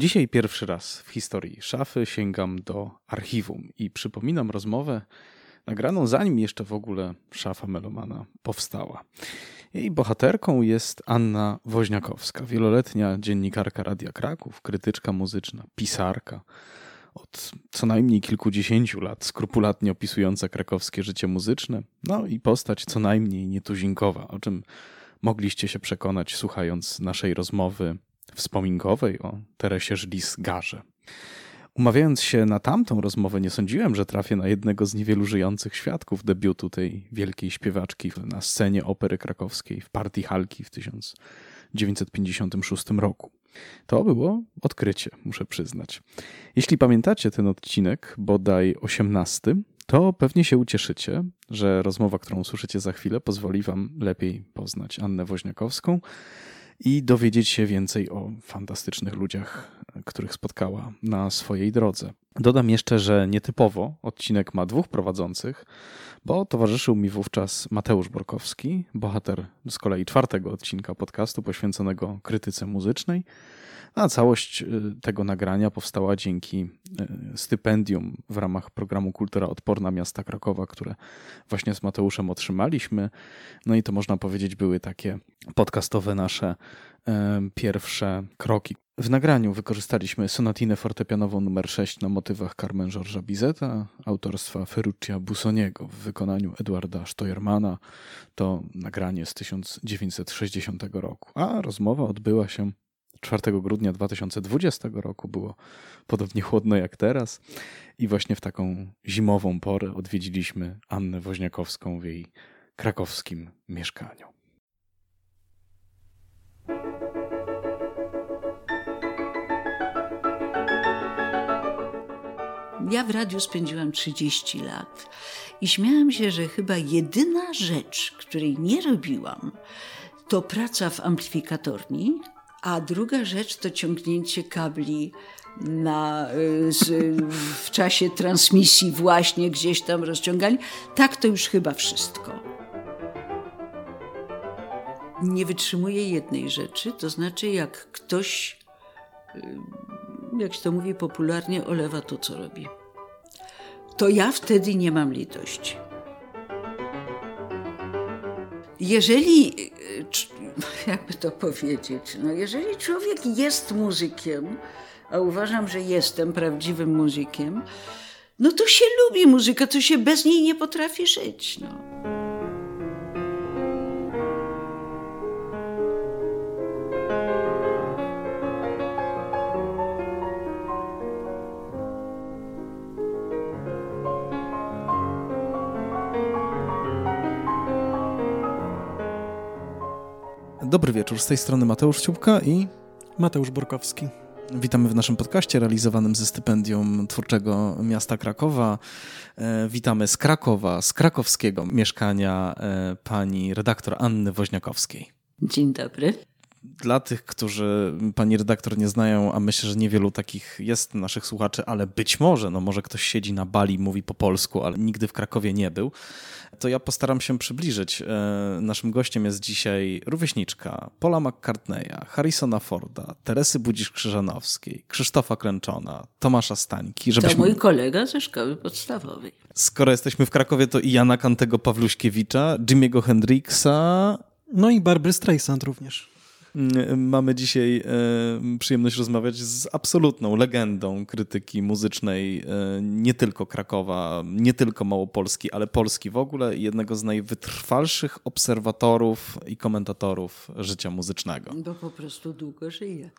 Dzisiaj pierwszy raz w historii szafy sięgam do archiwum i przypominam rozmowę nagraną zanim jeszcze w ogóle szafa Melomana powstała. Jej bohaterką jest Anna Woźniakowska, wieloletnia dziennikarka Radia Kraków, krytyczka muzyczna, pisarka, od co najmniej kilkudziesięciu lat skrupulatnie opisująca krakowskie życie muzyczne, no i postać co najmniej nietuzinkowa, o czym mogliście się przekonać słuchając naszej rozmowy wspominkowej o Teresie Żlis-Garze. Umawiając się na tamtą rozmowę, nie sądziłem, że trafię na jednego z niewielu żyjących świadków debiutu tej wielkiej śpiewaczki na scenie opery krakowskiej w partii Halki w 1956 roku. To było odkrycie, muszę przyznać. Jeśli pamiętacie ten odcinek, bodaj 18, to pewnie się ucieszycie, że rozmowa, którą słyszycie za chwilę, pozwoli Wam lepiej poznać Annę Woźniakowską i dowiedzieć się więcej o fantastycznych ludziach, których spotkała na swojej drodze. Dodam jeszcze, że nietypowo odcinek ma dwóch prowadzących, bo towarzyszył mi wówczas Mateusz Borkowski, bohater z kolei czwartego odcinka podcastu poświęconego krytyce muzycznej. A całość y, tego nagrania powstała dzięki y, stypendium w ramach programu Kultura Odporna Miasta Krakowa, które właśnie z Mateuszem otrzymaliśmy. No i to można powiedzieć były takie podcastowe nasze y, pierwsze kroki. W nagraniu wykorzystaliśmy sonatinę fortepianową nr 6 na motywach Carmen Georgesa Bizeta, autorstwa Ferruccia Busoniego w wykonaniu Edwarda Steuermana. To nagranie z 1960 roku, a rozmowa odbyła się 4 grudnia 2020 roku było podobnie chłodno jak teraz i właśnie w taką zimową porę odwiedziliśmy Annę Woźniakowską w jej krakowskim mieszkaniu. Ja w radiu spędziłam 30 lat i śmiałam się, że chyba jedyna rzecz, której nie robiłam, to praca w amplifikatorni, a druga rzecz to ciągnięcie kabli na, y, z, w czasie transmisji właśnie gdzieś tam rozciągali. Tak to już chyba wszystko. Nie wytrzymuję jednej rzeczy, to znaczy jak ktoś, y, jak się to mówi popularnie, olewa to, co robi. To ja wtedy nie mam litości. Jeżeli y, jakby to powiedzieć, no jeżeli człowiek jest muzykiem, a uważam, że jestem prawdziwym muzykiem, no to się lubi muzykę, to się bez niej nie potrafi żyć. No. Dobry wieczór, z tej strony Mateusz Ciupka i Mateusz Borkowski. Witamy w naszym podcaście realizowanym ze stypendium Twórczego Miasta Krakowa. E, witamy z Krakowa, z krakowskiego mieszkania e, pani redaktor Anny Woźniakowskiej. Dzień dobry. Dla tych, którzy pani redaktor nie znają, a myślę, że niewielu takich jest naszych słuchaczy, ale być może, no może ktoś siedzi na Bali, mówi po polsku, ale nigdy w Krakowie nie był to ja postaram się przybliżyć. E, naszym gościem jest dzisiaj rówieśniczka Paula McCartneya, Harrisona Forda, Teresy Budzisz-Krzyżanowskiej, Krzysztofa Kręczona, Tomasza Stańki. Żebyśmy... To mój kolega ze szkoły podstawowej. Skoro jesteśmy w Krakowie, to i Jana Kantego Pawluśkiewicza, Jimmy'ego Hendrixa. No i Barbry Streisand również. Mm, mamy dzisiaj e, przyjemność rozmawiać z absolutną legendą krytyki muzycznej, e, nie tylko Krakowa, nie tylko Małopolski, ale Polski w ogóle, jednego z najwytrwalszych obserwatorów i komentatorów życia muzycznego. Bo po prostu długo żyje.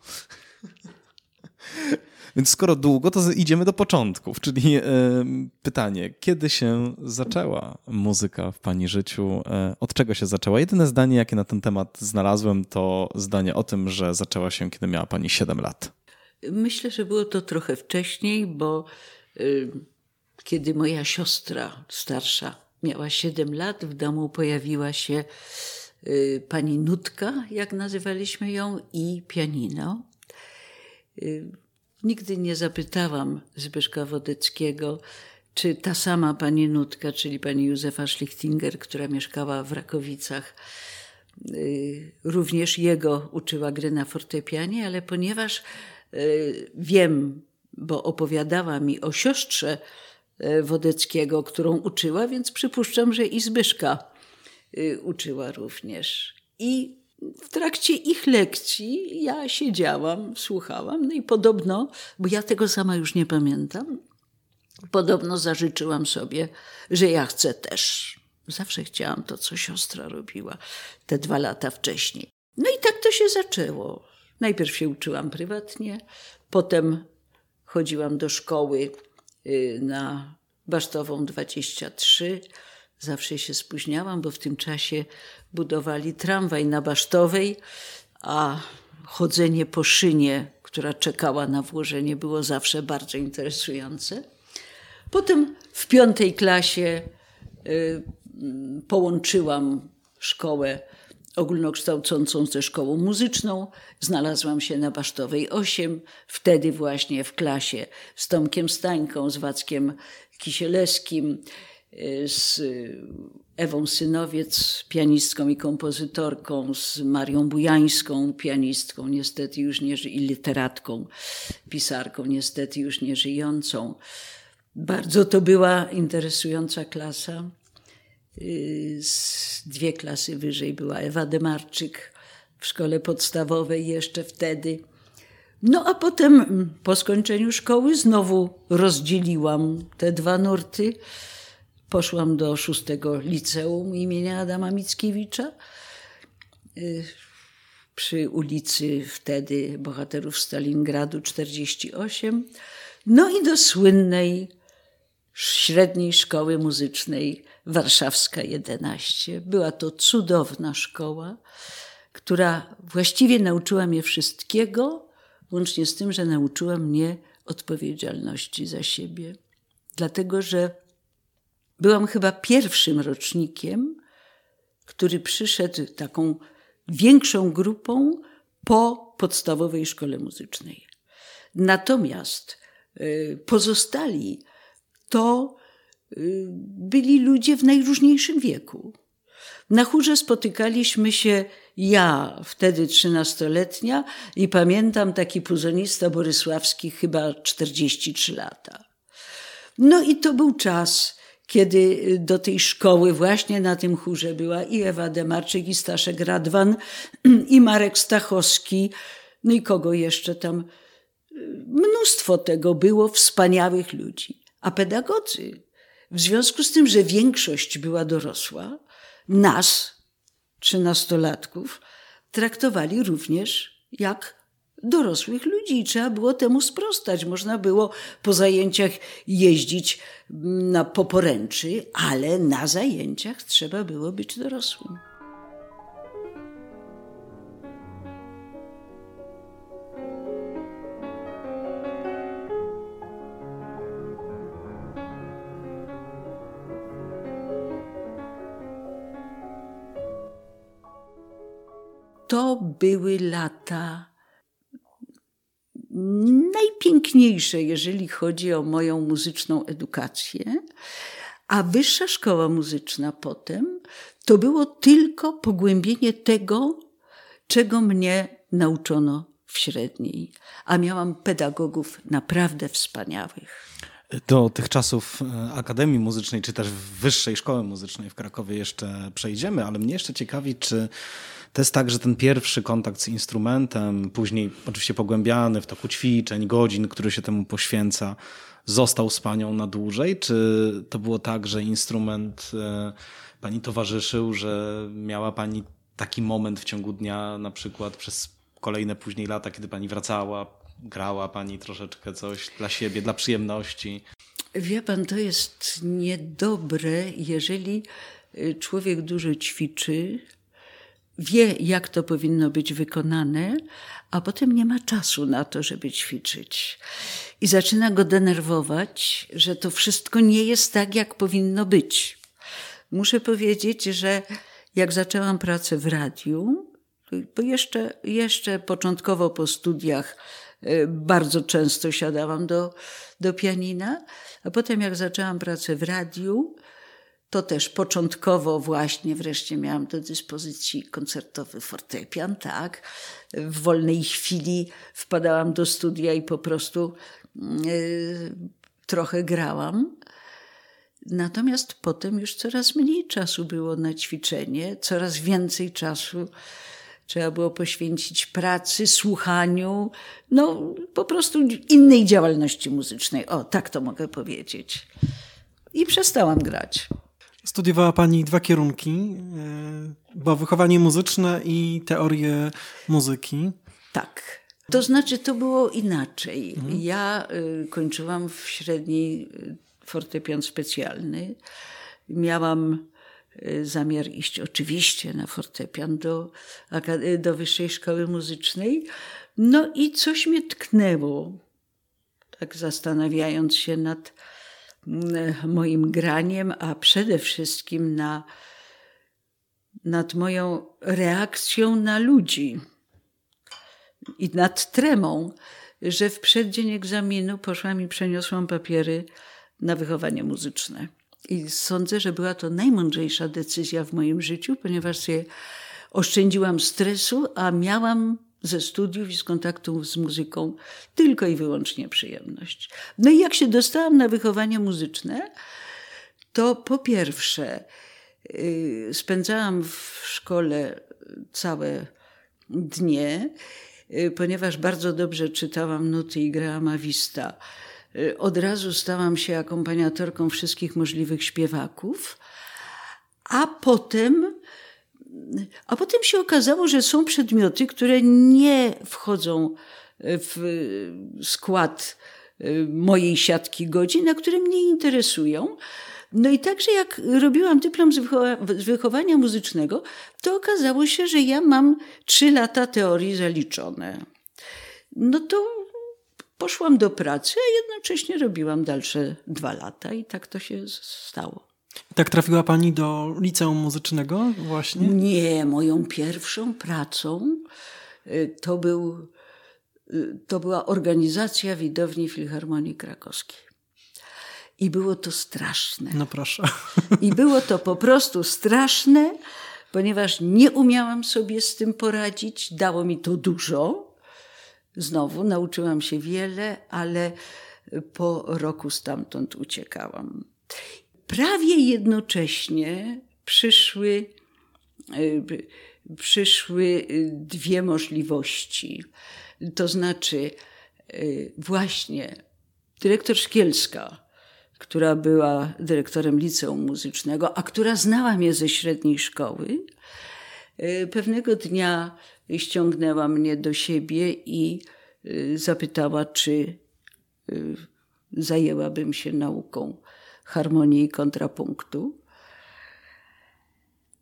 Więc skoro długo, to idziemy do początków, czyli e, pytanie, kiedy się zaczęła muzyka w Pani życiu? E, od czego się zaczęła? Jedyne zdanie, jakie na ten temat znalazłem, to zdanie o tym, że zaczęła się, kiedy miała Pani 7 lat. Myślę, że było to trochę wcześniej, bo y, kiedy moja siostra starsza miała 7 lat, w domu pojawiła się y, pani Nutka, jak nazywaliśmy ją, i pianino. Y, nigdy nie zapytałam Zbyszka Wodeckiego, czy ta sama pani Nutka, czyli pani Józefa Schlichtinger, która mieszkała w Rakowicach, y, również jego uczyła gry na fortepianie, ale ponieważ y, wiem, bo opowiadała mi o siostrze Wodeckiego, którą uczyła, więc przypuszczam, że i Zbyszka uczyła również. I w trakcie ich lekcji ja siedziałam, słuchałam, no i podobno, bo ja tego sama już nie pamiętam, podobno zażyczyłam sobie, że ja chcę też. Zawsze chciałam to, co siostra robiła te dwa lata wcześniej. No i tak to się zaczęło. Najpierw się uczyłam prywatnie, potem chodziłam do szkoły y, na Basztową 23. Zawsze się spóźniałam, bo w tym czasie budowali tramwaj na Basztowej, a chodzenie po szynie, która czekała na włożenie, było zawsze bardzo interesujące. Potem w piątej klasie y, połączyłam szkołę ogólnokształcącą ze szkołą muzyczną. Znalazłam się na Basztowej 8, wtedy właśnie w klasie z Tomkiem Stańką, z Wackiem Kisielewskim, z Ewą Synowiec, pianistką i kompozytorką, z Marią Bujańską, pianistką, niestety już nie i literatką, pisarką, niestety już nie żyjącą. Bardzo to była interesująca klasa. Y, z dwie klasy wyżej była Ewa Demarczyk w szkole podstawowej jeszcze wtedy. No a potem mm, po skończeniu szkoły znowu rozdzieliłam te dwa nurty Poszłam do szóstego liceum imienia Adama Mickiewicza y, przy ulicy wtedy Bohaterów Stalingradu 48. No i do słynnej średniej szkoły muzycznej Warszawska 11. Była to cudowna szkoła, która właściwie nauczyła mnie wszystkiego, łącznie z tym, że nauczyła mnie odpowiedzialności za siebie. Dlatego, że Byłam chyba pierwszym rocznikiem, który przyszedł taką większą grupą po podstawowej szkole muzycznej. Natomiast y, pozostali to y, byli ludzie w najróżniejszym wieku. Na chórze spotykaliśmy się ja, wtedy trzynastoletnia, i pamiętam taki puzonista borysławski, chyba 43 lata. No i to był czas, kiedy do tej szkoły właśnie na tym chórze była i Ewa Demarczyk, i Staszek Radwan, i Marek Stachowski, no i kogo jeszcze tam. Mnóstwo tego było, wspaniałych ludzi. A pedagodzy, w związku z tym, że większość była dorosła, nas, trzynastolatków, traktowali również jak dorosłych ludzi i trzeba było temu sprostać. Można było po zajęciach jeździć na poporęczy, ale na zajęciach trzeba było być dorosłym. To były lata najpiękniejsze, jeżeli chodzi o moją muzyczną edukację. A wyższa szkoła muzyczna potem to było tylko pogłębienie tego, czego mnie nauczono w średniej. A miałam pedagogów naprawdę wspaniałych. Do tych czasów e, Akademii Muzycznej, czy też Wyższej Szkoły Muzycznej w Krakowie jeszcze przejdziemy, ale mnie jeszcze ciekawi, czy to jest tak, że ten pierwszy kontakt z instrumentem, później oczywiście pogłębiany w toku ćwiczeń, godzin, który się temu poświęca, został z panią na dłużej? Czy to było tak, że instrument e, pani towarzyszył, że miała pani taki moment w ciągu dnia, na przykład przez kolejne później lata, kiedy pani wracała, grała pani troszeczkę coś dla siebie, dla przyjemności? Wie pan, to jest niedobre, jeżeli y, człowiek dużo ćwiczy, wie, jak to powinno być wykonane, a potem nie ma czasu na to, żeby ćwiczyć. I zaczyna go denerwować, że to wszystko nie jest tak, jak powinno być. Muszę powiedzieć, że jak zaczęłam pracę w radiu, bo jeszcze, jeszcze początkowo po studiach y, bardzo często siadałam do, do pianina, a potem jak zaczęłam pracę w radiu, to też początkowo właśnie wreszcie miałam do dyspozycji koncertowy fortepian, tak. W wolnej chwili wpadałam do studia i po prostu yy, trochę grałam. Natomiast potem już coraz mniej czasu było na ćwiczenie, coraz więcej czasu trzeba było poświęcić pracy, słuchaniu, no po prostu innej działalności muzycznej. O, tak to mogę powiedzieć. I przestałam grać. Studiowała Pani dwa kierunki, e, bo wychowanie muzyczne i teorię muzyki. Tak. To znaczy, to było inaczej. Mhm. Ja y, kończyłam w średniej y, fortepian specjalny. Miałam y, zamiar iść oczywiście na fortepian do, do Wyższej Szkoły Muzycznej. No i coś mnie tknęło, tak zastanawiając się nad moim graniem, a przede wszystkim na, nad moją reakcją na ludzi i nad tremą, że w przeddzień egzaminu poszłam i przeniosłam papiery na wychowanie muzyczne. I sądzę, że była to najmądrzejsza decyzja w moim życiu, ponieważ sobie oszczędziłam stresu, a miałam ze studiów i z kontaktu z muzyką tylko i wyłącznie przyjemność. No i jak się dostałam na wychowanie muzyczne, to po pierwsze yy, spędzałam w szkole całe dnie, yy, ponieważ bardzo dobrze czytałam nuty i grałam awista. Yy, od razu stałam się akompaniatorką wszystkich możliwych śpiewaków, a potem a potem się okazało, że są przedmioty, które nie wchodzą w skład y, mojej siatki godzin, a które mnie interesują. No i także jak robiłam dyplom z, z wychowania muzycznego, to okazało się, że ja mam trzy lata teorii zaliczone. No to poszłam do pracy, a jednocześnie robiłam dalsze dwa lata i tak to się stało. Tak trafiła Pani do liceum muzycznego właśnie? Nie, moją pierwszą pracą y, to, był, y, to była organizacja widowni Filharmonii Krakowskiej. I było to straszne. No proszę. I było to po prostu straszne, ponieważ nie umiałam sobie z tym poradzić. Dało mi to dużo. Znowu nauczyłam się wiele, ale po roku stamtąd uciekałam prawie jednocześnie przyszły, e, przyszły dwie możliwości. To znaczy, e, właśnie dyrektor Szkielska, która była dyrektorem liceum muzycznego, a która znała mnie ze średniej szkoły, pewnego dnia ściągnęła mnie do siebie i zapytała, czy zajęłabym się nauką harmonii i kontrapunktu.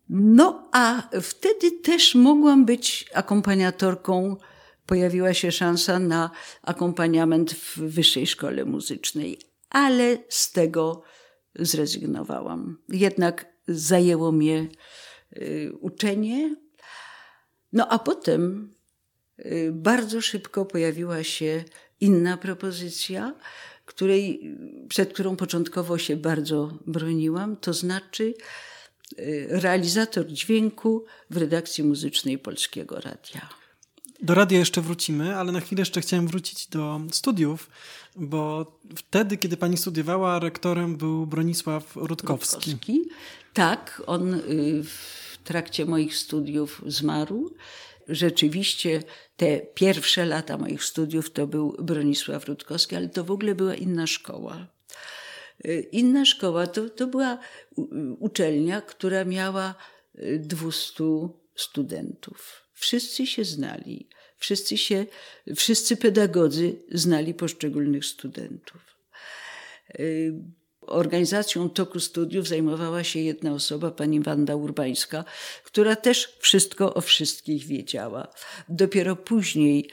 No a wtedy też mogłam być akompaniatorką. Pojawiła się szansa na akompaniament w Wyższej Szkole Muzycznej, ale z tego zrezygnowałam. Jednak zajęło mnie y, uczenie. No a potem y, bardzo szybko pojawiła się inna propozycja, której, przed którą początkowo się bardzo broniłam, to znaczy y, realizator dźwięku w redakcji muzycznej Polskiego Radia. Do radia jeszcze wrócimy, ale na chwilę jeszcze chciałem wrócić do studiów, bo wtedy, kiedy pani studiowała, rektorem był Bronisław Rutkowski. Rutkowski. Tak, on y, w trakcie moich studiów zmarł. Rzeczywiście te pierwsze lata moich studiów to był Bronisław Rutkowski, ale to w ogóle była inna szkoła. Y, inna szkoła to, to była uczelnia, która miała 200 y, studentów. Wszyscy się znali, wszyscy, się, wszyscy pedagodzy znali poszczególnych studentów. Organizacją toku studiów zajmowała się jedna osoba, pani Wanda Urbańska, która też wszystko o wszystkich wiedziała. Dopiero później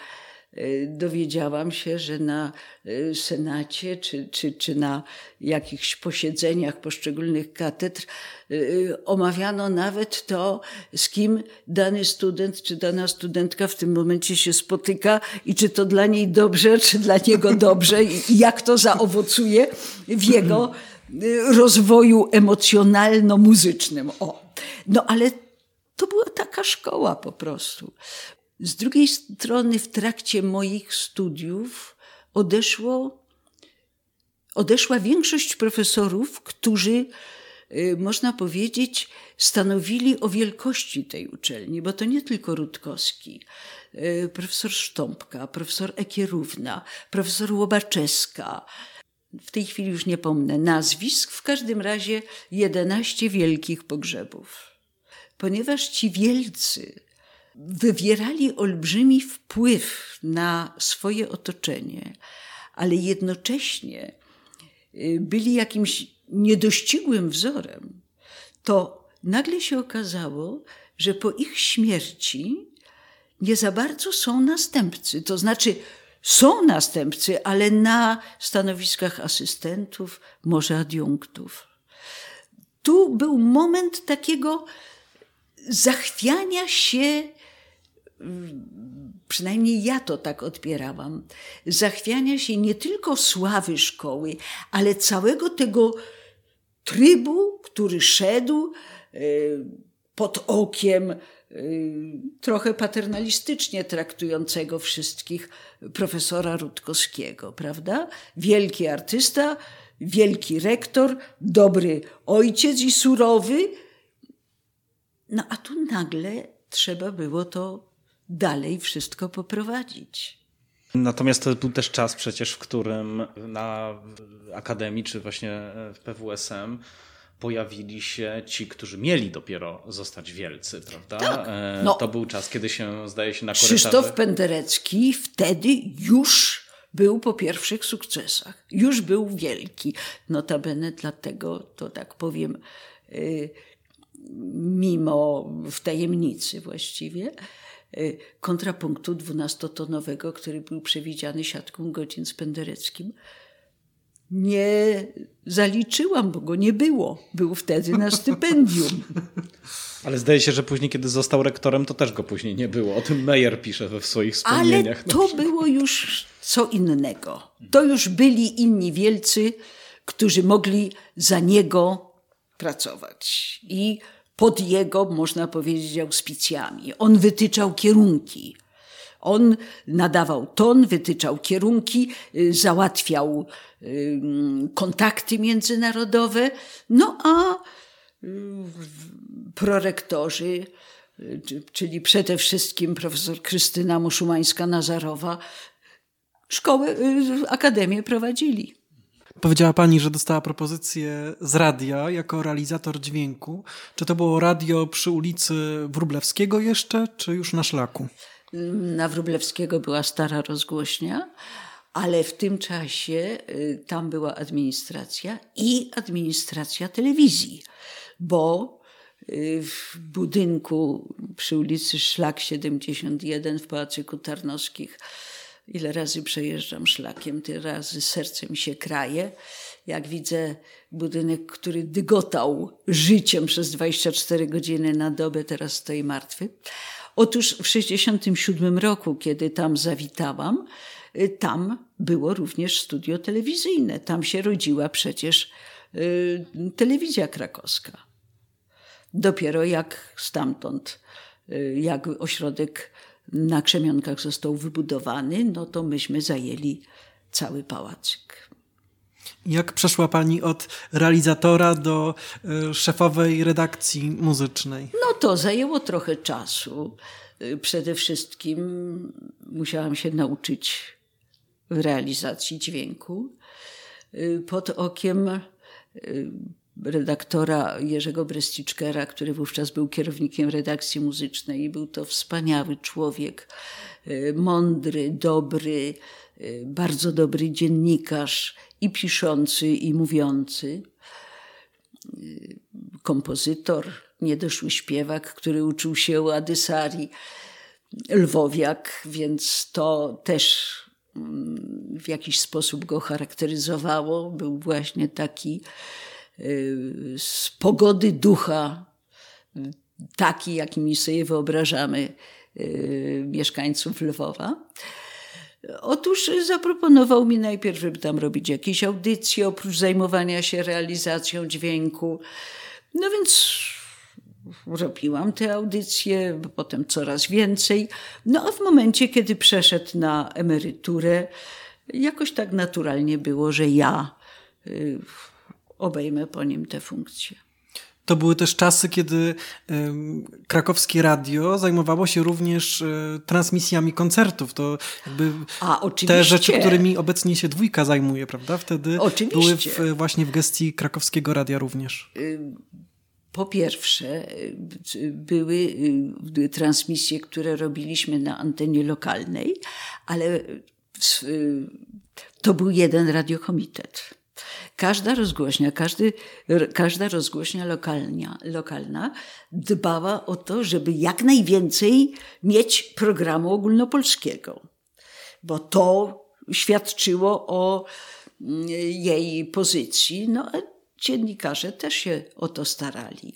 dowiedziałam się, że na y, Senacie czy, czy, czy na jakichś posiedzeniach poszczególnych katedr y, omawiano nawet to, z kim dany student czy dana studentka w tym momencie się spotyka i czy to dla niej dobrze, czy dla niego dobrze i jak to zaowocuje w jego rozwoju emocjonalno-muzycznym. O. No ale to była taka szkoła po prostu. Z drugiej strony, w trakcie moich studiów odeszło, odeszła większość profesorów, którzy, y, można powiedzieć, stanowili o wielkości tej uczelni, bo to nie tylko Rutkowski, y, profesor Sztąpka, profesor Ekierówna, profesor Łobaczewska. W tej chwili już nie pomnę nazwisk, w każdym razie 11 wielkich pogrzebów. Ponieważ ci wielcy wywierali olbrzymi wpływ na swoje otoczenie, ale jednocześnie y, byli jakimś niedościgłym wzorem, to nagle się okazało, że po ich śmierci nie za bardzo są następcy. To znaczy, są następcy, ale na stanowiskach asystentów, może adiunktów. Tu był moment takiego zachwiania się przynajmniej ja to tak odbierałam, zachwiania się nie tylko sławy szkoły, ale całego tego trybu, który szedł e, pod okiem e, trochę paternalistycznie traktującego wszystkich profesora Rutkowskiego, prawda? Wielki artysta, wielki rektor, dobry ojciec i surowy. No a tu nagle trzeba było to dalej wszystko poprowadzić. Natomiast to był też czas przecież, w którym na Akademii, czy właśnie w PWSM pojawili się ci, którzy mieli dopiero zostać wielcy, prawda? Tak, e, no, to był czas, kiedy się, zdaje się, na korytarzu... Krzysztof Penderecki wtedy już był po pierwszych sukcesach. Już był wielki. Notabene dlatego, to tak powiem, y, mimo w tajemnicy właściwie, kontrapunktu dwunastotonowego, który był przewidziany siatką godzin z Pendereckim. Nie zaliczyłam, bo go nie było. Był wtedy na stypendium. Ale zdaje się, że później, kiedy został rektorem, to też go później nie było. O tym Meyer pisze we swoich wspomnieniach. Ale to było już co innego. To już byli inni wielcy, którzy mogli za niego pracować. I pod jego, można powiedzieć, auspicjami. On wytyczał kierunki. On nadawał ton, wytyczał kierunki, y, załatwiał y, kontakty międzynarodowe. No a y, prorektorzy, czyli przede wszystkim profesor Krystyna Muszumańska-Nazarowa, szkołę, akademię prowadzili. Powiedziała Pani, że dostała propozycję z radia jako realizator dźwięku. Czy to było radio przy ulicy Wróblewskiego jeszcze, czy już na szlaku? Na Wróblewskiego była stara rozgłośnia, ale w tym czasie y, tam była administracja i administracja telewizji, bo y, w budynku przy ulicy Szlak 71 w Pałacyku Tarnowskich Ile razy przejeżdżam szlakiem, tyle razy serce mi się kraje. Jak widzę budynek, który dygotał życiem przez 24 godziny na dobę, teraz stoi martwy. Otóż w 1967 roku, kiedy tam zawitałam, y, tam było również studio telewizyjne. Tam się rodziła przecież y, telewizja krakowska. Dopiero jak stamtąd, y, jak ośrodek na Krzemionkach został wybudowany, no to myśmy zajęli cały pałacyk. Jak przeszła Pani od realizatora do y, szefowej redakcji muzycznej? No to zajęło trochę czasu. Y, przede wszystkim musiałam się nauczyć realizacji dźwięku. Y, pod okiem redaktora Jerzego Bresticzkera, który wówczas był kierownikiem redakcji muzycznej. I był to wspaniały człowiek, mądry, dobry, bardzo dobry dziennikarz i piszący, i mówiący, kompozytor, niedoszły śpiewak, który uczył się u Adysari, lwowiak, więc to też mm, w jakiś sposób go charakteryzowało. Był właśnie taki y, z pogody ducha, taki, jakimi sobie wyobrażamy y, mieszkańców Lwowa. Otóż zaproponował mi najpierw, żeby tam robić jakieś audycje, oprócz zajmowania się realizacją dźwięku. No więc robiłam te audycje, potem coraz więcej. No a w momencie, kiedy przeszedł na emeryturę, jakoś tak naturalnie było, że ja y, obejmę po nim tę funkcję. To były też czasy, kiedy krakowskie radio zajmowało się również e, transmisjami koncertów. To jakby A, te rzeczy, którymi obecnie się dwójka zajmuje, prawda? Wtedy oczywiście. były w, właśnie w gestii krakowskiego radia również. Po pierwsze, były y, transmisje, które robiliśmy na antenie lokalnej, ale to był jeden radiokomitet. Każda rozgłośnia, każdy, każda rozgłośnia lokalnia, lokalna dbała o to, żeby jak najwięcej mieć programu ogólnopolskiego, bo to świadczyło o mm, jej pozycji. No, dziennikarze też się o to starali.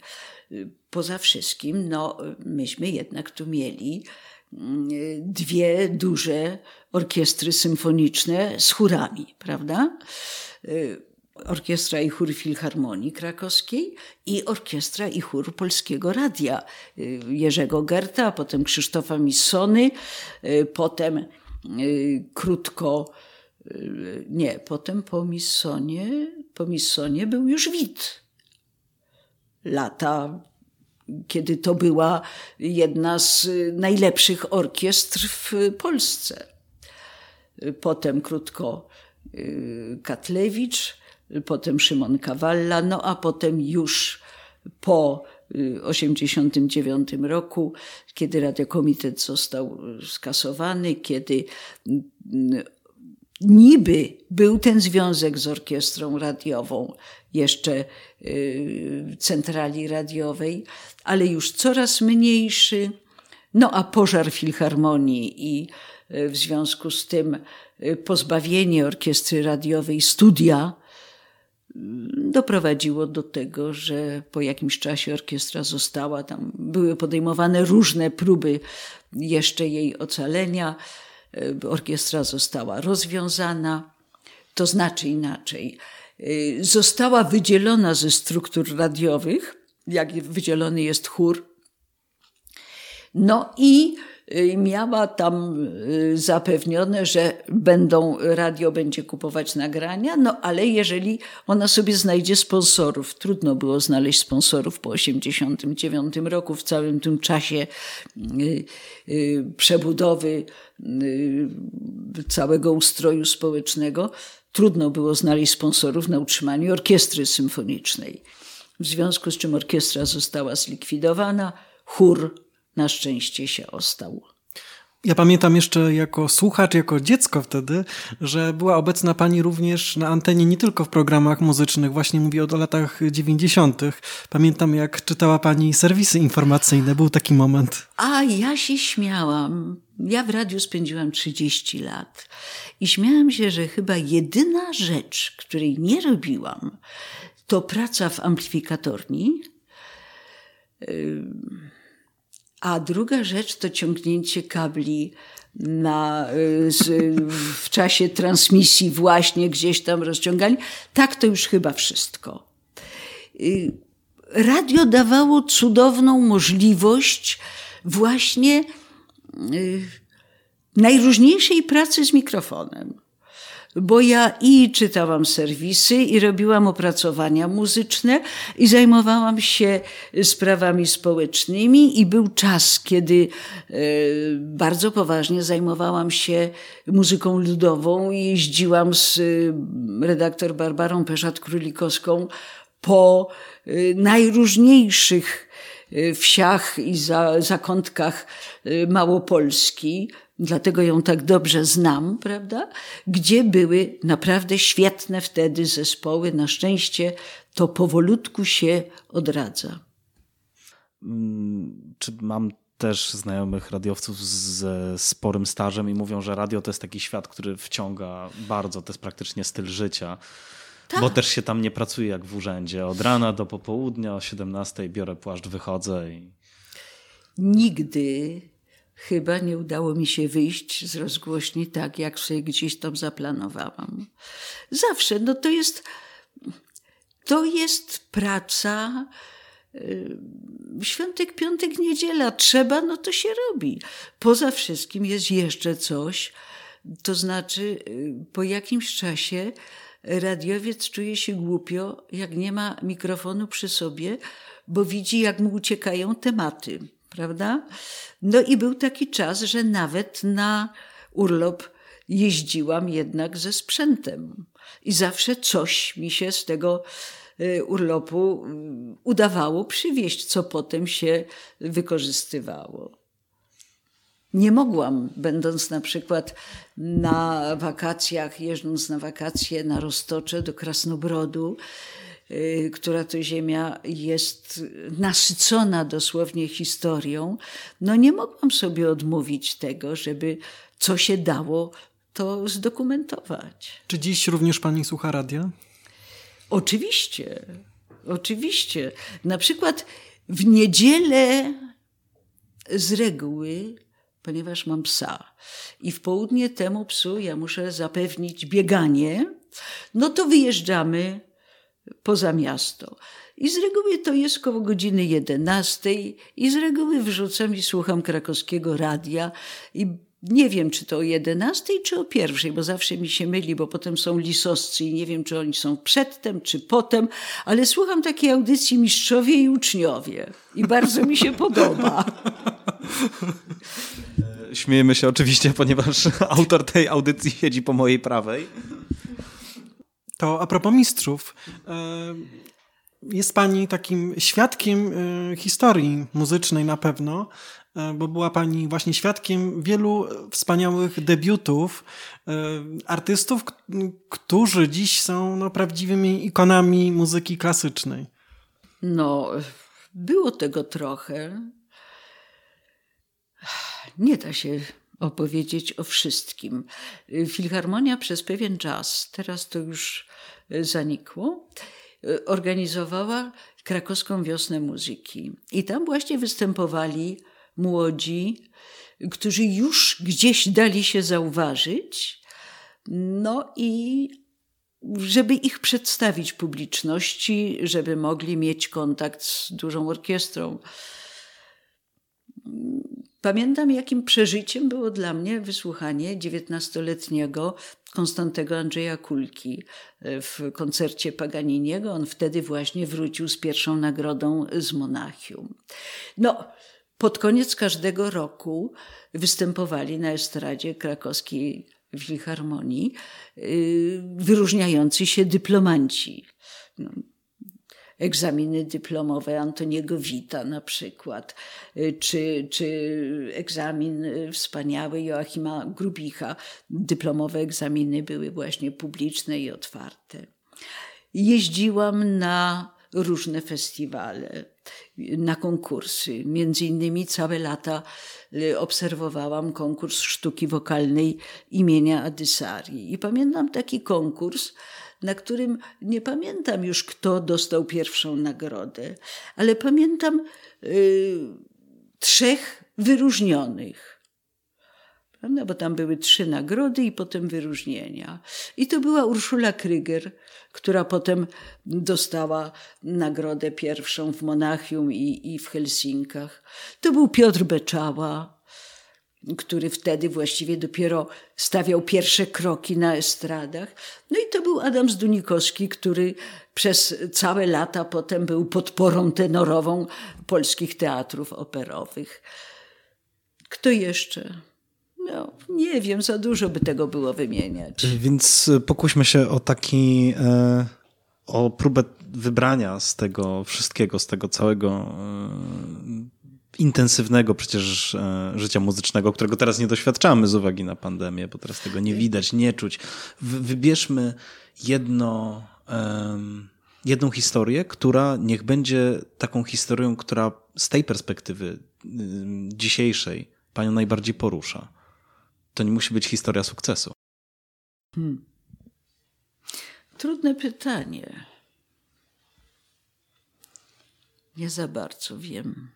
Poza wszystkim, no, myśmy jednak tu mieli mm, dwie duże orkiestry symfoniczne z chórami, prawda? Orkiestra i chór Filharmonii Krakowskiej i Orkiestra i chór Polskiego Radia y, Jerzego Gerta, potem Krzysztofa Missony, y, potem y, krótko, nie, potem po Missonie, po Missonie był już Wit. Lata, kiedy to była jedna z najlepszych orkiestr w Polsce. Potem krótko Katlewicz, potem Szymon Kawalla, no a potem już po 1989 y, roku, kiedy Radiokomitet został skasowany, kiedy mm, niby był ten związek z orkiestrą radiową, jeszcze y, centrali radiowej, ale już coraz mniejszy. No a pożar filharmonii i y, w związku z tym pozbawienie orkiestry radiowej studia doprowadziło do tego, że po jakimś czasie orkiestra została, tam były podejmowane różne próby jeszcze jej ocalenia. Orkiestra została rozwiązana, to znaczy inaczej. Została wydzielona ze struktur radiowych, jak wydzielony jest chór. No i Y, miała tam y, zapewnione, że będą, radio będzie kupować nagrania, no ale jeżeli ona sobie znajdzie sponsorów, trudno było znaleźć sponsorów po 89 roku, w całym tym czasie y, przebudowy całego ustroju społecznego, trudno było znaleźć sponsorów na utrzymanie orkiestry symfonicznej. W związku z czym orkiestra została zlikwidowana, chór na szczęście się ostał. Ja pamiętam jeszcze jako słuchacz, jako dziecko wtedy, że była obecna pani również na antenie nie tylko w programach muzycznych, właśnie mówię o latach 90. Pamiętam jak czytała pani serwisy informacyjne, był taki moment. A ja się śmiałam. Ja w radiu spędziłam 30 lat i śmiałam się, że chyba jedyna rzecz, której nie robiłam, to praca w amplifikatorni. Yy a druga rzecz to ciągnięcie kabli na, y, z, w czasie transmisji właśnie gdzieś tam rozciąganie. Tak to już chyba wszystko. Y, radio dawało cudowną możliwość właśnie y, najróżniejszej pracy z mikrofonem bo ja i czytałam serwisy, i robiłam opracowania muzyczne, i zajmowałam się sprawami społecznymi, i był czas, kiedy e, bardzo poważnie zajmowałam się muzyką ludową i jeździłam z e, redaktor Barbarą Peszat-Królikowską po e, najróżniejszych wsiach i zakątkach Małopolski dlatego ją tak dobrze znam, prawda? Gdzie były naprawdę świetne wtedy zespoły. Na szczęście to powolutku się odradza. Mm, czy mam też znajomych radiowców ze sporym stażem i mówią, że radio to jest taki świat, który wciąga bardzo, to jest praktycznie styl życia. Tak. Bo też się tam nie pracuje jak w urzędzie. Od rana do popołudnia o 17 biorę płaszcz, wychodzę i. Nigdy chyba nie udało mi się wyjść z rozgłośni tak, jak sobie gdzieś tam zaplanowałam. Zawsze, no to jest, to jest praca. Y, świątek, piątek, niedziela trzeba, no to się robi. Poza wszystkim jest jeszcze coś, to znaczy y, po jakimś czasie radiowiec czuje się głupio, jak nie ma mikrofonu przy sobie, bo widzi, jak mu uciekają tematy prawda? No i był taki czas, że nawet na urlop jeździłam jednak ze sprzętem. I zawsze coś mi się z tego y, urlopu y, udawało przywieźć, co potem się wykorzystywało. Nie mogłam, będąc na przykład na wakacjach, jeżdżąc na wakacje na Roztocze do Krasnobrodu, która to ziemia jest nasycona dosłownie historią, no nie mogłam sobie odmówić tego, żeby co się dało, to zdokumentować. Czy dziś również pani słucha radia? Oczywiście, oczywiście. Na przykład w niedzielę z reguły, ponieważ mam psa i w południe temu psu ja muszę zapewnić bieganie, no to wyjeżdżamy poza miasto. I z reguły to jest koło godziny 11 i z reguły wrzucam i słucham krakowskiego radia i nie wiem, czy to o 11 czy o pierwszej, bo zawsze mi się myli, bo potem są lisoscy i nie wiem, czy oni są przedtem, czy potem, ale słucham takiej audycji mistrzowie i uczniowie i bardzo mi się podoba. Śmiejemy się oczywiście, ponieważ autor tej audycji siedzi po mojej prawej. To a propos mistrzów, e, jest pani takim świadkiem e, historii muzycznej na pewno, e, bo była pani właśnie świadkiem wielu wspaniałych debiutów artystów, którzy dziś są no, prawdziwymi ikonami muzyki klasycznej. No, było tego trochę. Nie da się opowiedzieć o wszystkim. Filharmonia przez pewien czas, teraz to już zanikło, e, organizowała krakowską wiosnę muzyki. I tam właśnie występowali młodzi, którzy już gdzieś dali się zauważyć. No i żeby ich przedstawić publiczności, żeby mogli mieć kontakt z dużą orkiestrą. Pamiętam, jakim przeżyciem było dla mnie wysłuchanie dziewiętnastoletniego Konstantego Andrzeja Kulki e, w koncercie Paganiniego. On wtedy właśnie wrócił z pierwszą nagrodą z Monachium. No, pod koniec każdego roku występowali na estradzie krakowskiej Filharmonii y, wyróżniający się dyplomanci. No, egzaminy dyplomowe Antoniego Wita na przykład, y, czy, czy egzamin wspaniały Joachima Grubicha. Dyplomowe egzaminy były właśnie publiczne i otwarte. Jeździłam na różne festiwale, na konkursy. Między innymi całe lata y, obserwowałam konkurs sztuki wokalnej imienia Adysarii. I pamiętam taki konkurs, na którym nie pamiętam już, kto dostał pierwszą nagrodę, ale pamiętam y, trzech wyróżnionych. Prawda? Bo tam były trzy nagrody i potem wyróżnienia. I to była Urszula Kryger, która potem dostała nagrodę pierwszą w Monachium i, i w Helsinkach. To był Piotr Beczała, który wtedy właściwie dopiero stawiał pierwsze kroki na estradach. No i to był Adam Zdunikowski, który przez całe lata potem był podporą tenorową polskich teatrów operowych. Kto jeszcze? No, nie wiem, za dużo by tego było wymieniać. Więc pokuśmy się o taki, e, o próbę wybrania z tego wszystkiego, z tego całego e, intensywnego przecież e, życia muzycznego, którego teraz nie doświadczamy z uwagi na pandemię, bo teraz tego nie widać, nie czuć. Wybierzmy jedno, jedną historię, która niech będzie taką historią, która z tej perspektywy dzisiejszej panią najbardziej porusza. To nie musi być historia sukcesu. Hmm. Trudne pytanie. Nie za bardzo wiem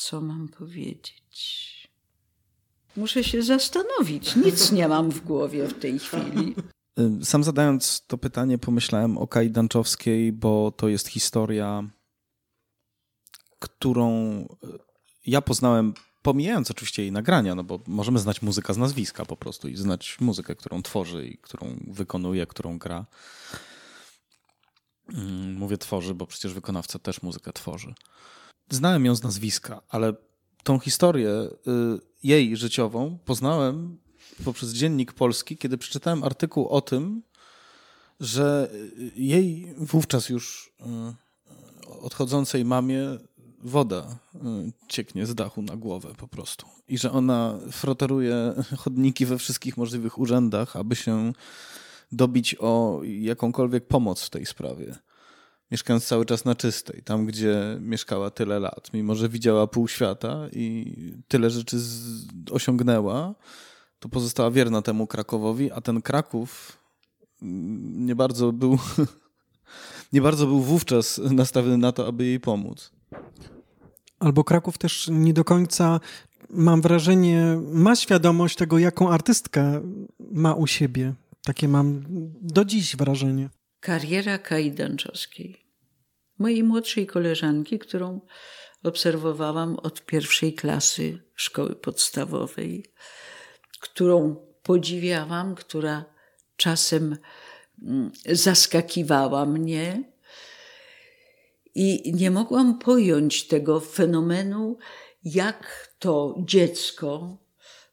co mam powiedzieć. Muszę się zastanowić. Nic nie mam w głowie w tej chwili. Sam zadając to pytanie, pomyślałem o Kai Danczowskiej, bo to jest historia, którą ja poznałem, pomijając oczywiście jej nagrania, no bo możemy znać muzykę z nazwiska po prostu i znać muzykę, którą tworzy i którą wykonuje, którą gra. Mm, mówię tworzy, bo przecież wykonawca też muzykę tworzy znałem ją z nazwiska, ale tą historię y, jej życiową poznałem poprzez Dziennik Polski, kiedy przeczytałem artykuł o tym, że jej wówczas już y, odchodzącej mamie woda y, cieknie z dachu na głowę po prostu. I że ona froteruje chodniki we wszystkich możliwych urzędach, aby się dobić o jakąkolwiek pomoc w tej sprawie mieszkając cały czas na czystej, tam gdzie mieszkała tyle lat, mimo że widziała pół świata i tyle rzeczy z, osiągnęła, to pozostała wierna temu Krakowowi, a ten Kraków mm, nie bardzo był, nie bardzo był wówczas nastawiony na to, aby jej pomóc. Albo Kraków też nie do końca, mam wrażenie, ma świadomość tego, jaką artystkę ma u siebie. Takie mam do dziś wrażenie. Kariera Kai Danczowskiej, mojej młodszej koleżanki, którą obserwowałam od pierwszej klasy szkoły podstawowej, którą podziwiałam, która czasem mm, zaskakiwała mnie. I nie mogłam pojąć tego fenomenu, jak to dziecko,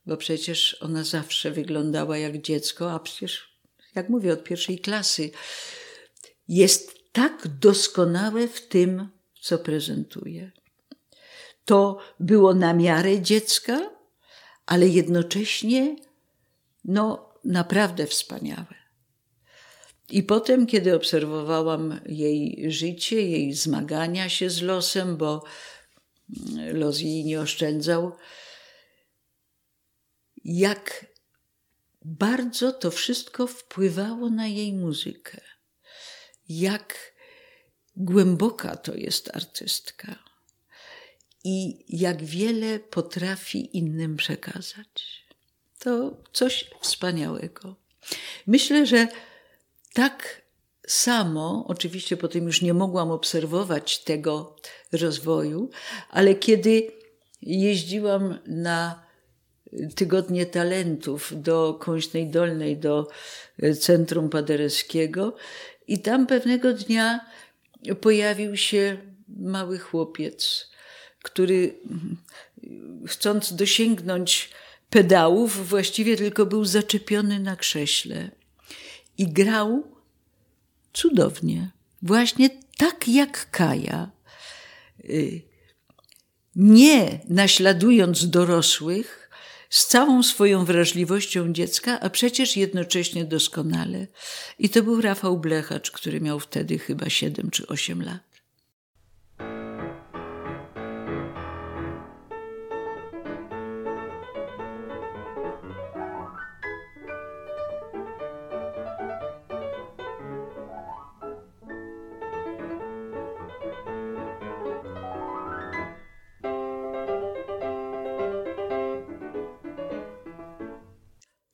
bo przecież ona zawsze wyglądała jak dziecko, a przecież, jak mówię, od pierwszej klasy jest tak doskonałe w tym, co prezentuje. To było na miarę dziecka, ale jednocześnie no, naprawdę wspaniałe. I potem, kiedy obserwowałam jej życie, jej zmagania się z losem, bo los jej nie oszczędzał, jak bardzo to wszystko wpływało na jej muzykę jak głęboka to jest artystka i jak wiele potrafi innym przekazać. To coś wspaniałego. Myślę, że tak samo, oczywiście potem już nie mogłam obserwować tego rozwoju, ale kiedy jeździłam na tygodnie talentów do Kończnej Dolnej, do Centrum Paderewskiego, i tam pewnego dnia pojawił się mały chłopiec, który chcąc dosięgnąć pedałów, właściwie tylko był zaczepiony na krześle i grał cudownie, właśnie tak jak Kaja. Y, nie naśladując dorosłych, z całą swoją wrażliwością dziecka, a przecież jednocześnie doskonale. I to był Rafał Blechacz, który miał wtedy chyba 7 czy 8 lat.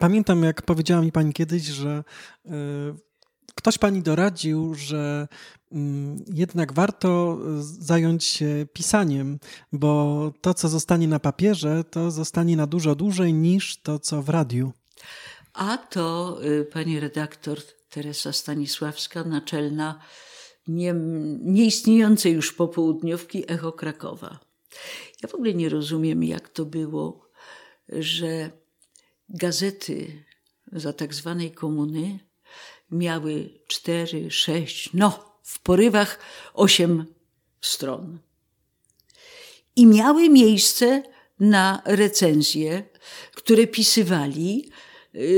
Pamiętam, jak powiedziała mi pani kiedyś, że y, ktoś pani doradził, że mm, jednak warto zająć się pisaniem, bo to, co zostanie na papierze, to zostanie na dużo dłużej niż to, co w radiu. A to y, pani redaktor Teresa Stanisławska, naczelna nie, nieistniejącej już popołudniówki Echo Krakowa. Ja w ogóle nie rozumiem, jak to było, że gazety za tak zwanej komuny miały cztery, sześć, no w porywach osiem stron. I miały miejsce na recenzje, które pisywali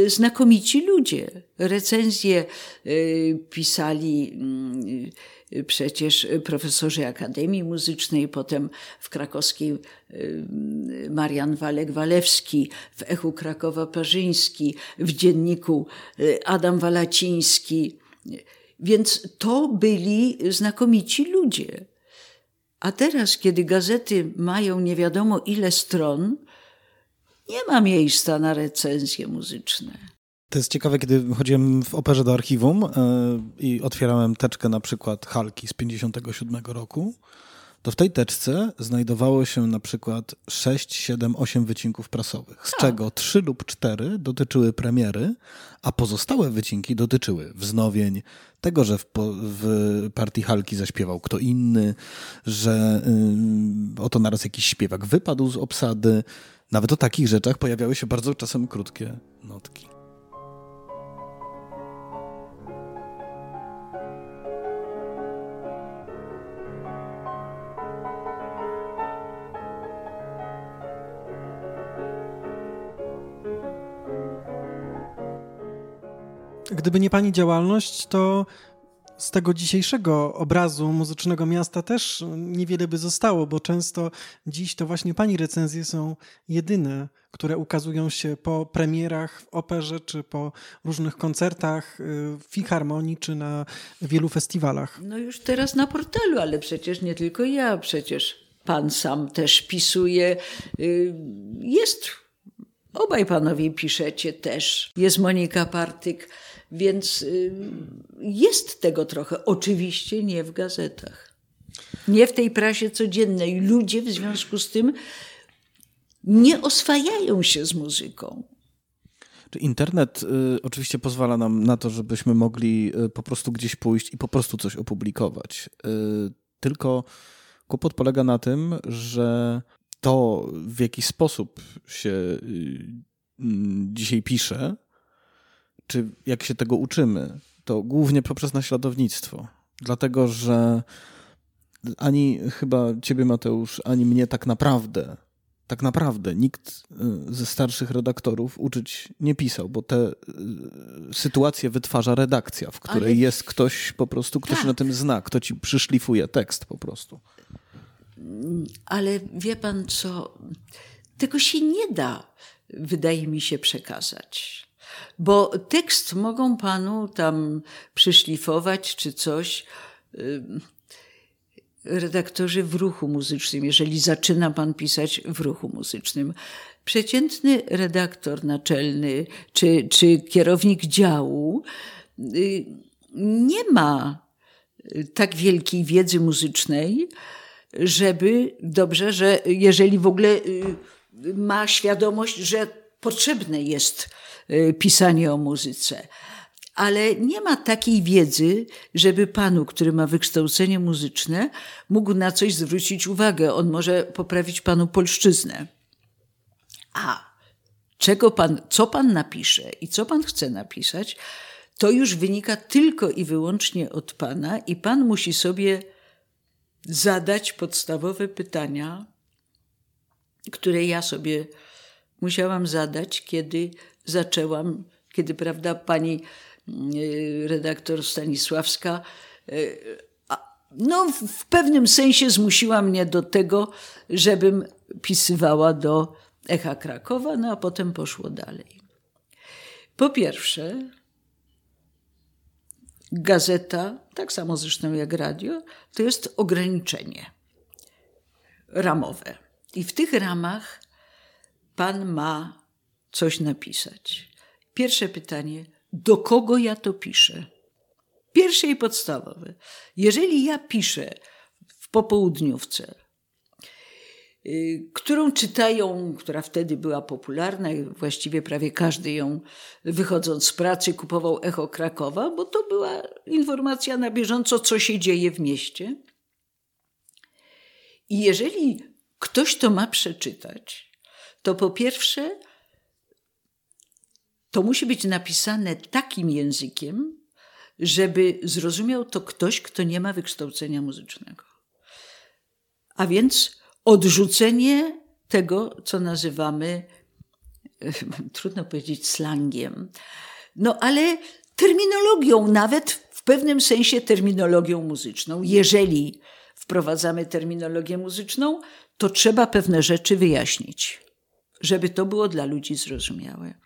znakomici ludzie. Recenzje y, pisali mm, przecież profesorzy Akademii Muzycznej, potem w krakowskiej Marian Walek-Walewski, w Echu Krakowa Parzyński, w dzienniku Adam Walaciński. Więc to byli znakomici ludzie. A teraz, kiedy gazety mają nie wiadomo ile stron, nie ma miejsca na recenzje muzyczne. To jest ciekawe, kiedy chodziłem w operze do archiwum yy, i otwierałem teczkę na przykład Halki z 57 roku, to w tej teczce znajdowało się na przykład 6, 7, 8 wycinków prasowych, z tak. czego 3 lub 4 dotyczyły premiery, a pozostałe wycinki dotyczyły wznowień, tego, że w, w partii Halki zaśpiewał kto inny, że yy, oto naraz jakiś śpiewak wypadł z obsady. Nawet o takich rzeczach pojawiały się bardzo czasem krótkie notki. Gdyby nie pani działalność, to z tego dzisiejszego obrazu muzycznego miasta też niewiele by zostało, bo często dziś to właśnie pani recenzje są jedyne, które ukazują się po premierach w operze, czy po różnych koncertach y, w filharmonii, czy na wielu festiwalach. No już teraz na portalu, ale przecież nie tylko ja, przecież pan sam też pisuje. Y, jest, obaj panowie piszecie też. Jest Monika Partyk więc y, jest tego trochę. Oczywiście nie w gazetach. Nie w tej prasie codziennej. Ludzie w związku z tym nie oswajają się z muzyką. Internet y, oczywiście pozwala nam na to, żebyśmy mogli y, po prostu gdzieś pójść i po prostu coś opublikować. Tylko kłopot polega na tym, że to, w jaki sposób się dzisiaj pisze, czy jak się tego uczymy, to głównie poprzez naśladownictwo. Dlatego, że ani chyba ciebie, Mateusz, ani mnie tak naprawdę, tak naprawdę nikt y, ze starszych redaktorów uczyć nie pisał, bo te y, sytuacje wytwarza redakcja, w której Ale... jest ktoś po prostu, kto tak. na tym zna, kto ci przyszlifuje tekst po prostu. Ale wie pan co, tego się nie da, wydaje mi się, przekazać. Bo tekst mogą panu tam przyszlifować czy coś redaktorzy w ruchu muzycznym, jeżeli zaczyna pan pisać w ruchu muzycznym. Przeciętny redaktor naczelny czy, czy kierownik działu y, nie ma tak wielkiej wiedzy muzycznej, żeby dobrze, że jeżeli w ogóle y, ma świadomość, że potrzebne jest Y, pisanie o muzyce. Ale nie ma takiej wiedzy, żeby panu, który ma wykształcenie muzyczne, mógł na coś zwrócić uwagę. On może poprawić panu polszczyznę. A czego pan, co pan napisze i co pan chce napisać, to już wynika tylko i wyłącznie od pana, i pan musi sobie zadać podstawowe pytania, które ja sobie musiałam zadać, kiedy zaczęłam, kiedy prawda, pani y, redaktor Stanisławska y, no, w pewnym sensie zmusiła mnie do tego, żebym pisywała do Echa Krakowa, no a potem poszło dalej. Po pierwsze, gazeta, tak samo zresztą jak radio, to jest ograniczenie ramowe. I w tych ramach pan ma coś napisać. Pierwsze pytanie: do kogo ja to piszę? Pierwsze i podstawowe. Jeżeli ja piszę w popołudniówce, y, którą czytają, która wtedy była popularna i właściwie prawie każdy ją wychodząc z pracy kupował Echo Krakowa, bo to była informacja na bieżąco, co się dzieje w mieście. I jeżeli ktoś to ma przeczytać, to po pierwsze to musi być napisane takim językiem, żeby zrozumiał to ktoś, kto nie ma wykształcenia muzycznego. A więc odrzucenie tego, co nazywamy, trudno powiedzieć slangiem, no ale terminologią, nawet w pewnym sensie terminologią muzyczną. Jeżeli wprowadzamy terminologię muzyczną, to trzeba pewne rzeczy wyjaśnić, żeby to było dla ludzi zrozumiałe.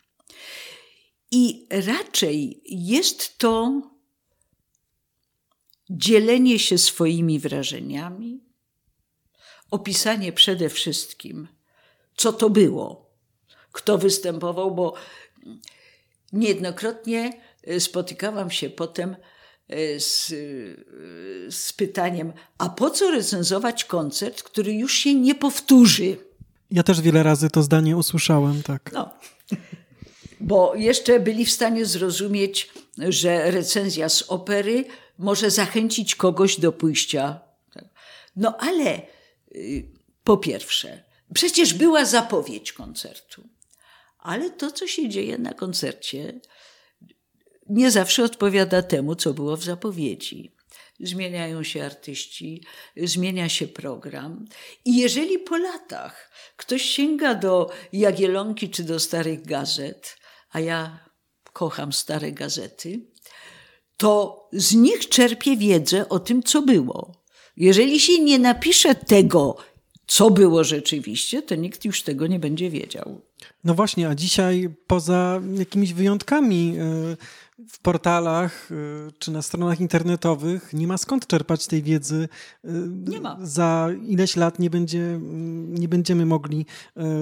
I raczej jest to dzielenie się swoimi wrażeniami, opisanie przede wszystkim, co to było, kto występował, bo niejednokrotnie spotykałam się potem e, z, e, z pytaniem, a po co recenzować koncert, który już się nie powtórzy? Ja też wiele razy to zdanie usłyszałem, tak. No. Bo jeszcze byli w stanie zrozumieć, że recenzja z opery może zachęcić kogoś do pójścia. No ale y, po pierwsze, przecież była zapowiedź koncertu, ale to, co się dzieje na koncercie, nie zawsze odpowiada temu, co było w zapowiedzi. Zmieniają się artyści, zmienia się program. I jeżeli po latach ktoś sięga do Jagielonki czy do starych gazet, a ja kocham stare gazety, to z nich czerpie wiedzę o tym, co było. Jeżeli się nie napisze tego, co było rzeczywiście, to nikt już tego nie będzie wiedział. No właśnie, a dzisiaj poza jakimiś wyjątkami e, w portalach e, czy na stronach internetowych nie ma skąd czerpać tej wiedzy. E, nie ma. Za ileś lat nie, będzie, nie będziemy mogli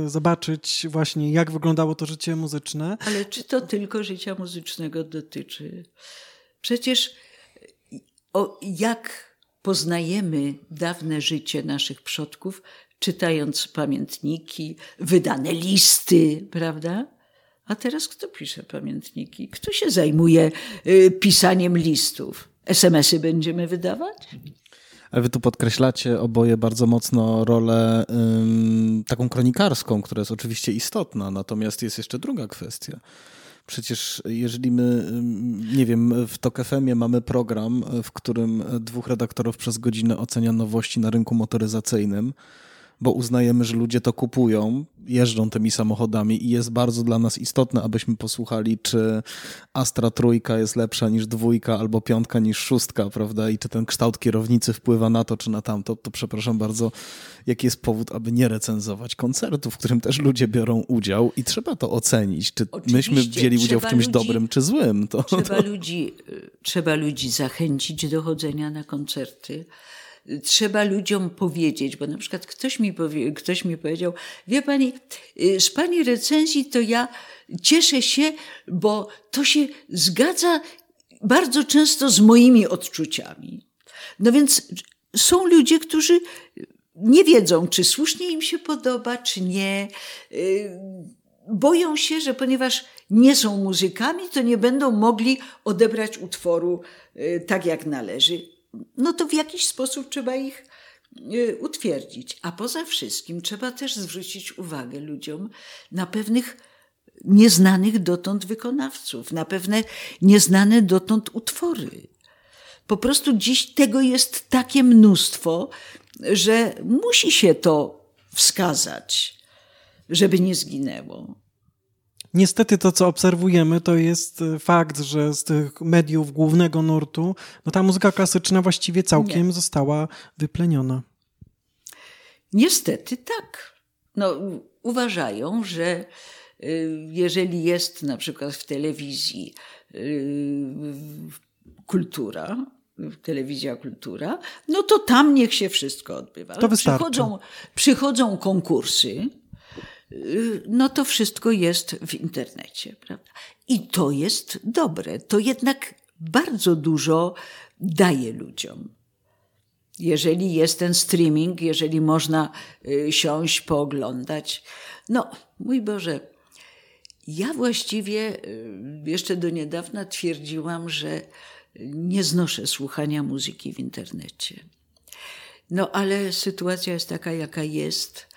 zobaczyć właśnie, jak wyglądało to życie muzyczne. Ale czy to tylko życia muzycznego dotyczy? Przecież o, jak poznajemy dawne życie naszych przodków, czytając pamiętniki, wydane listy, prawda? A teraz kto pisze pamiętniki? Kto się zajmuje y, pisaniem listów? SMS-y będziemy wydawać? Ale wy tu podkreślacie oboje bardzo mocno rolę ym, taką kronikarską, która jest oczywiście istotna, natomiast jest jeszcze druga kwestia Przecież jeżeli my, nie wiem, w TOK FM mamy program, w którym dwóch redaktorów przez godzinę ocenia nowości na rynku motoryzacyjnym, bo uznajemy, że ludzie to kupują, jeżdżą tymi samochodami i jest bardzo dla nas istotne, abyśmy posłuchali, czy Astra trójka jest lepsza niż dwójka albo piątka niż szóstka, prawda? I czy ten kształt kierownicy wpływa na to, czy na tamto, to przepraszam bardzo, jaki jest powód, aby nie recenzować koncertu, w którym też ludzie biorą udział i trzeba to ocenić, czy Oczywiście, myśmy wzięli udział w czymś ludzi, dobrym czy złym. To, trzeba, to... Ludzi, trzeba ludzi zachęcić do chodzenia na koncerty trzeba ludziom powiedzieć, bo na przykład ktoś mi, powie, ktoś mi powiedział, wie pani, y, z pani recenzji to ja cieszę się, bo to się zgadza bardzo często z moimi odczuciami. No więc są ludzie, którzy nie wiedzą, czy słusznie im się podoba, czy nie. Y, boją się, że ponieważ nie są muzykami, to nie będą mogli odebrać utworu y, tak, jak należy no to w jakiś sposób trzeba ich y, utwierdzić. A poza wszystkim trzeba też zwrócić uwagę ludziom na pewnych nieznanych dotąd wykonawców, na pewne nieznane dotąd utwory. Po prostu dziś tego jest takie mnóstwo, że musi się to wskazać, żeby nie zginęło. Niestety to, co obserwujemy, to jest e, fakt, że z tych mediów głównego nurtu, no ta muzyka klasyczna właściwie całkiem Nie. została wypleniona. Niestety tak. No, uważają, że y, jeżeli jest na przykład w telewizji y, kultura, telewizja kultura, no to tam niech się wszystko odbywa. To wystarczy. Przychodzą, przychodzą konkursy, no to wszystko jest w internecie, prawda? I to jest dobre. To jednak bardzo dużo daje ludziom. Jeżeli jest ten streaming, jeżeli można y, siąść, pooglądać. No, mój Boże, ja właściwie y, jeszcze do niedawna twierdziłam, że nie znoszę słuchania muzyki w internecie. No ale sytuacja jest taka, jaka jest,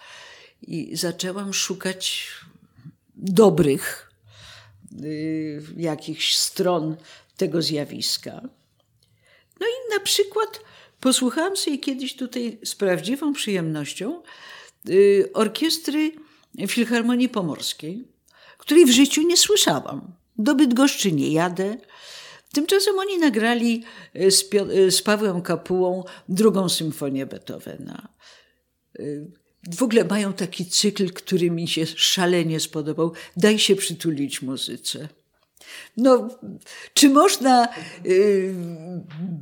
i zaczęłam szukać dobrych y, jakichś stron tego zjawiska. No i na przykład posłuchałam sobie kiedyś tutaj z prawdziwą przyjemnością y, orkiestry Filharmonii Pomorskiej, której w życiu nie słyszałam. Do Bydgoszczy nie jadę. Tymczasem oni nagrali y, z, y, z Pawłem Kapułą drugą symfonię Beethovena. W ogóle mają taki cykl, który mi się szalenie spodobał. Daj się przytulić muzyce. No, czy można y,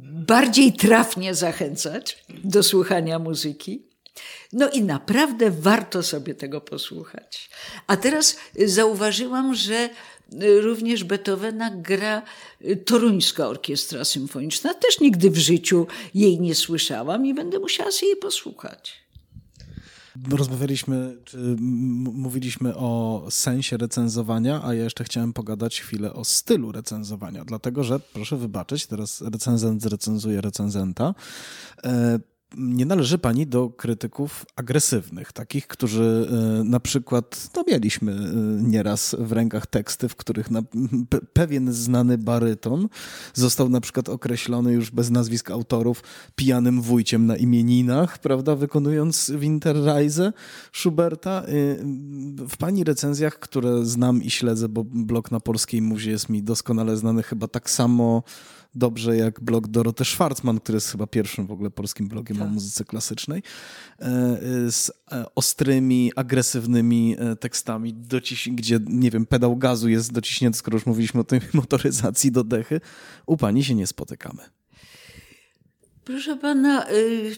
bardziej trafnie zachęcać do słuchania muzyki? No i naprawdę warto sobie tego posłuchać. A teraz zauważyłam, że również Beethovena gra Toruńska Orkiestra Symfoniczna. Też nigdy w życiu jej nie słyszałam i będę musiała sobie jej posłuchać rozmawialiśmy, czy mówiliśmy o sensie recenzowania, a ja jeszcze chciałem pogadać chwilę o stylu recenzowania, dlatego że, proszę wybaczyć, teraz recenzent zrecenzuje recenzenta. Nie należy pani do krytyków agresywnych, takich, którzy e, na przykład, no mieliśmy e, nieraz w rękach teksty, w których na, pewien znany baryton został na przykład określony już bez nazwisk autorów pijanym wójciem na imieninach, prawda, wykonując Winterreise Schuberta. E, w pani recenzjach, które znam i śledzę, bo blog na Polskiej Muzie jest mi doskonale znany chyba tak samo dobrze jak blog Doroty Schwarzman, który jest chyba pierwszym w ogóle polskim blogiem tak. o muzyce klasycznej, e, e, z e, ostrymi, agresywnymi tekstami, dociś, gdzie, nie wiem, pedał gazu jest dociśnięty, skoro już mówiliśmy o tej motoryzacji do dechy. U pani się nie spotykamy. Proszę pana, y,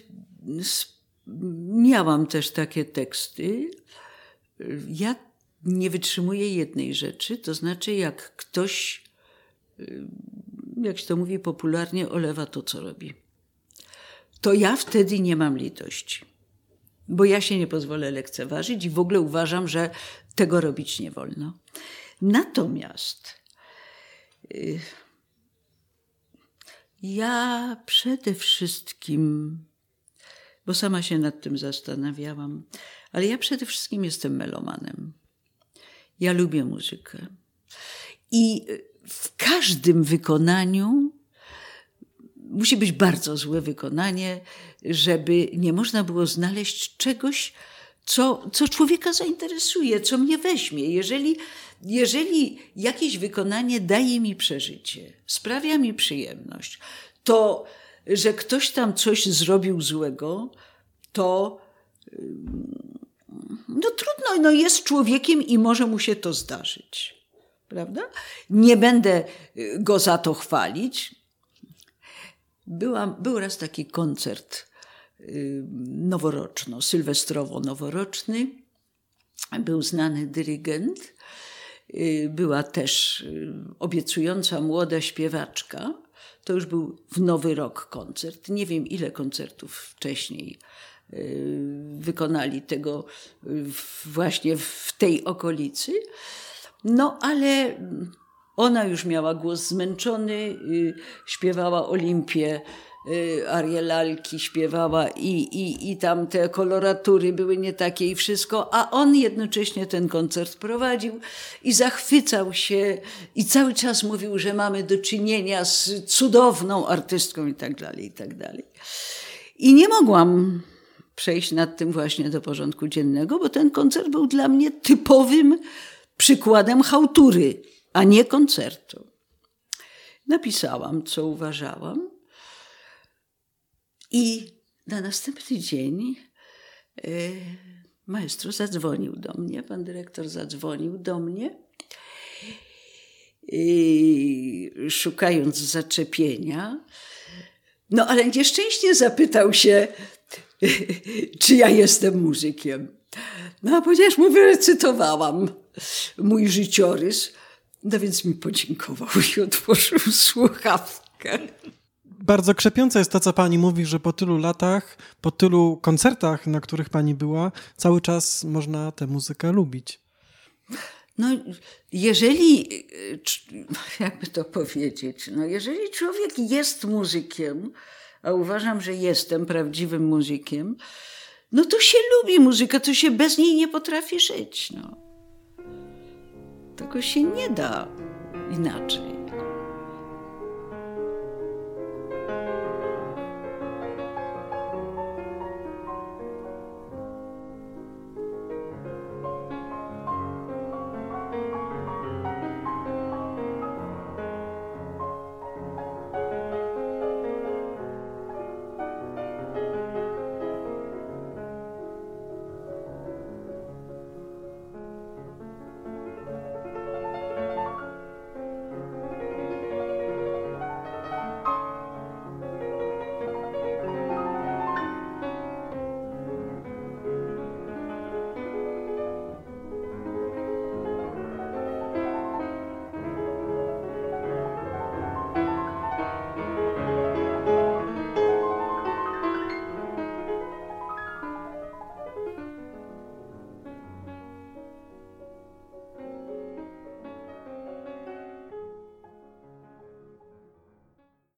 miałam też takie teksty. Ja nie wytrzymuję jednej rzeczy, to znaczy jak ktoś y, jak się to mówi popularnie, olewa to, co robi. To ja wtedy nie mam litości, bo ja się nie pozwolę lekceważyć i w ogóle uważam, że tego robić nie wolno. Natomiast y, ja przede wszystkim, bo sama się nad tym zastanawiałam, ale ja przede wszystkim jestem melomanem. Ja lubię muzykę. I w każdym wykonaniu musi być bardzo złe wykonanie, żeby nie można było znaleźć czegoś, co, co człowieka zainteresuje, co mnie weźmie. Jeżeli, jeżeli jakieś wykonanie daje mi przeżycie, sprawia mi przyjemność, to, że ktoś tam coś zrobił złego, to no trudno, no jest człowiekiem i może mu się to zdarzyć prawda? Nie będę y, go za to chwalić. Byłam, był raz taki koncert y, noworoczno, sylwestrowo-noworoczny. Był znany dyrygent. Y, była też obiecująca młoda śpiewaczka. To już był w Nowy Rok koncert. Nie wiem, ile koncertów wcześniej wykonali tego właśnie w tej okolicy. No ale ona już miała głos zmęczony, y, śpiewała Olimpię, y, Arielalki śpiewała i, i, i tam te koloratury były nie takie i wszystko, a on jednocześnie ten koncert prowadził i zachwycał się i cały czas mówił, że mamy do czynienia z cudowną artystką i tak dalej, i tak dalej. I nie mogłam przejść nad tym właśnie do porządku dziennego, bo ten koncert był dla mnie typowym przykładem chałtury, a nie koncertu. Napisałam, co uważałam, i na następny dzień e, maestro zadzwonił do mnie, pan dyrektor zadzwonił do mnie, i szukając zaczepienia. No ale nieszczęście zapytał się, czy ja jestem muzykiem. No a ponieważ mu wyrecytowałam mój życiorys, No więc mi podziękował i otworzył słuchawkę. Bardzo krzepiące jest to, co pani mówi, że po tylu latach, po tylu koncertach, na których pani była, cały czas można tę muzykę lubić. No, jeżeli, jakby to powiedzieć, no, jeżeli człowiek jest muzykiem, a uważam, że jestem prawdziwym muzykiem, no to się lubi muzykę, to się bez niej nie potrafi żyć. No. Tego się nie da inaczej.